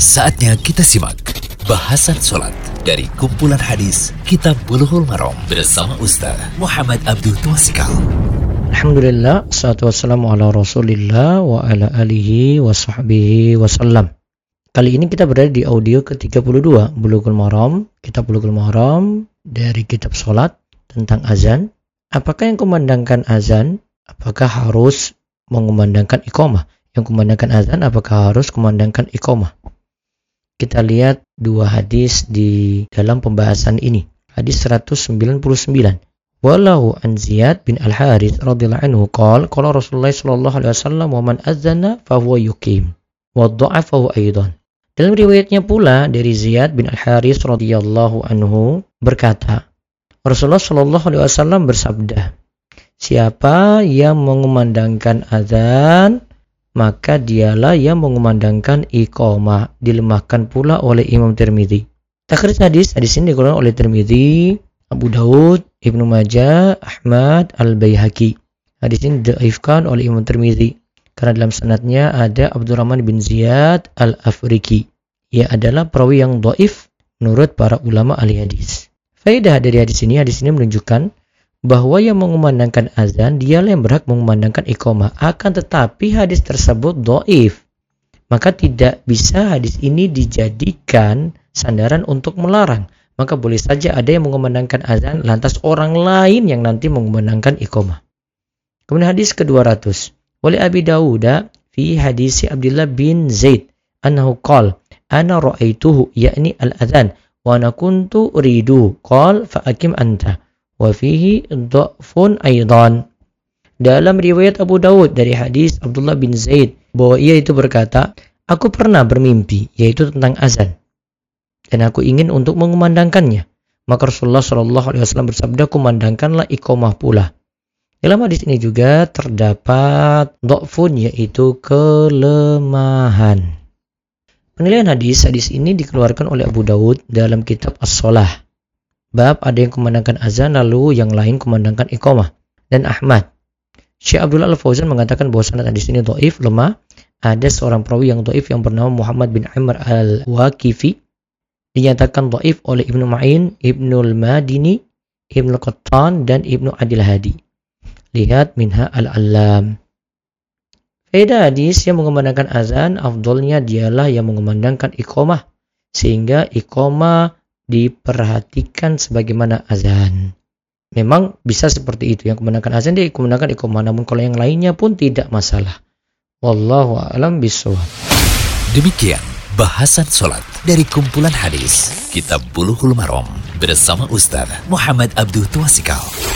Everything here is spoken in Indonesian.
Saatnya kita simak bahasan sholat dari kumpulan hadis Kitab Bulughul Maram bersama Ustaz Muhammad Abdul Tuasikal. Alhamdulillah, salatu wassalamu ala rasulillah wa ala alihi wa sahbihi wasallam. Kali ini kita berada di audio ke-32 Bulughul Maram, Kitab Bulughul Maram dari kitab sholat tentang azan. Apakah yang kumandangkan azan? Apakah harus mengumandangkan iqamah? Yang kumandangkan azan apakah harus kumandangkan iqamah? Kita lihat dua hadis di dalam pembahasan ini. Hadis 199. Walahu an Ziyad bin Al-Harith radhiyallahu anhu qala qala Rasulullah sallallahu alaihi wasallam wa man azana fa huwa yuqim wa dha'afahu aidan. Dalam riwayatnya pula dari Ziyad bin Al-Harith radhiyallahu anhu berkata, Rasulullah sallallahu alaihi wasallam bersabda, Siapa yang mengumandangkan azan maka dialah yang mengumandangkan iqamah dilemahkan pula oleh Imam Tirmidzi. Takhrij hadis hadis ini dikeluarkan oleh Tirmidzi, Abu Daud, Ibnu Majah, Ahmad, Al-Baihaqi. Hadis ini diifkan oleh Imam Tirmidzi karena dalam sanadnya ada Abdurrahman bin Ziyad Al-Afriki. Ia adalah perawi yang doif menurut para ulama ahli hadis. Faedah dari hadis ini, hadis ini menunjukkan bahwa yang mengumandangkan azan dialah yang berhak mengumandangkan iqamah. Akan tetapi hadis tersebut doif. Maka tidak bisa hadis ini dijadikan sandaran untuk melarang. Maka boleh saja ada yang mengumandangkan azan lantas orang lain yang nanti mengumandangkan iqamah. Kemudian hadis ke-200. Oleh Abi Dawud fi hadis Abdullah bin Zaid annahu qal ana ra'aituhu yakni al-adhan wa ana kuntu uridu qal fa akim anta wa fihi dha'fun aidan. Dalam riwayat Abu Dawud dari hadis Abdullah bin Zaid bahwa ia itu berkata, aku pernah bermimpi yaitu tentang azan dan aku ingin untuk mengumandangkannya. Maka Rasulullah Shallallahu Alaihi Wasallam bersabda, kumandangkanlah iqomah pula. Dalam hadis ini juga terdapat dokfun yaitu kelemahan. Penilaian hadis, hadis ini dikeluarkan oleh Abu Dawud dalam kitab As-Solah Bab ada yang kumandangkan azan lalu yang lain kumandangkan iqamah. Dan Ahmad. Syekh Abdullah Al-Fauzan mengatakan bahwa sanad di sini doif, lemah. Ada seorang perawi yang doif yang bernama Muhammad bin Amr Al-Waqifi. Dinyatakan doif oleh Ibnu Ma'in, Ibnu Al-Madini, Ibnu Qattan, dan Ibnu Adil Hadi. Lihat Minha Al-Allam. Faedah hadis yang mengumandangkan azan, afdolnya dialah yang mengumandangkan iqamah. Sehingga iqamah diperhatikan sebagaimana azan. Memang bisa seperti itu. Yang kemenangkan azan dia kemenangkan iqamah. Namun kalau yang lainnya pun tidak masalah. Wallahu a'lam bishawab. Demikian bahasan sholat dari kumpulan hadis Kitab Buluhul Marom bersama Ustaz Muhammad Abdul Tuasikal.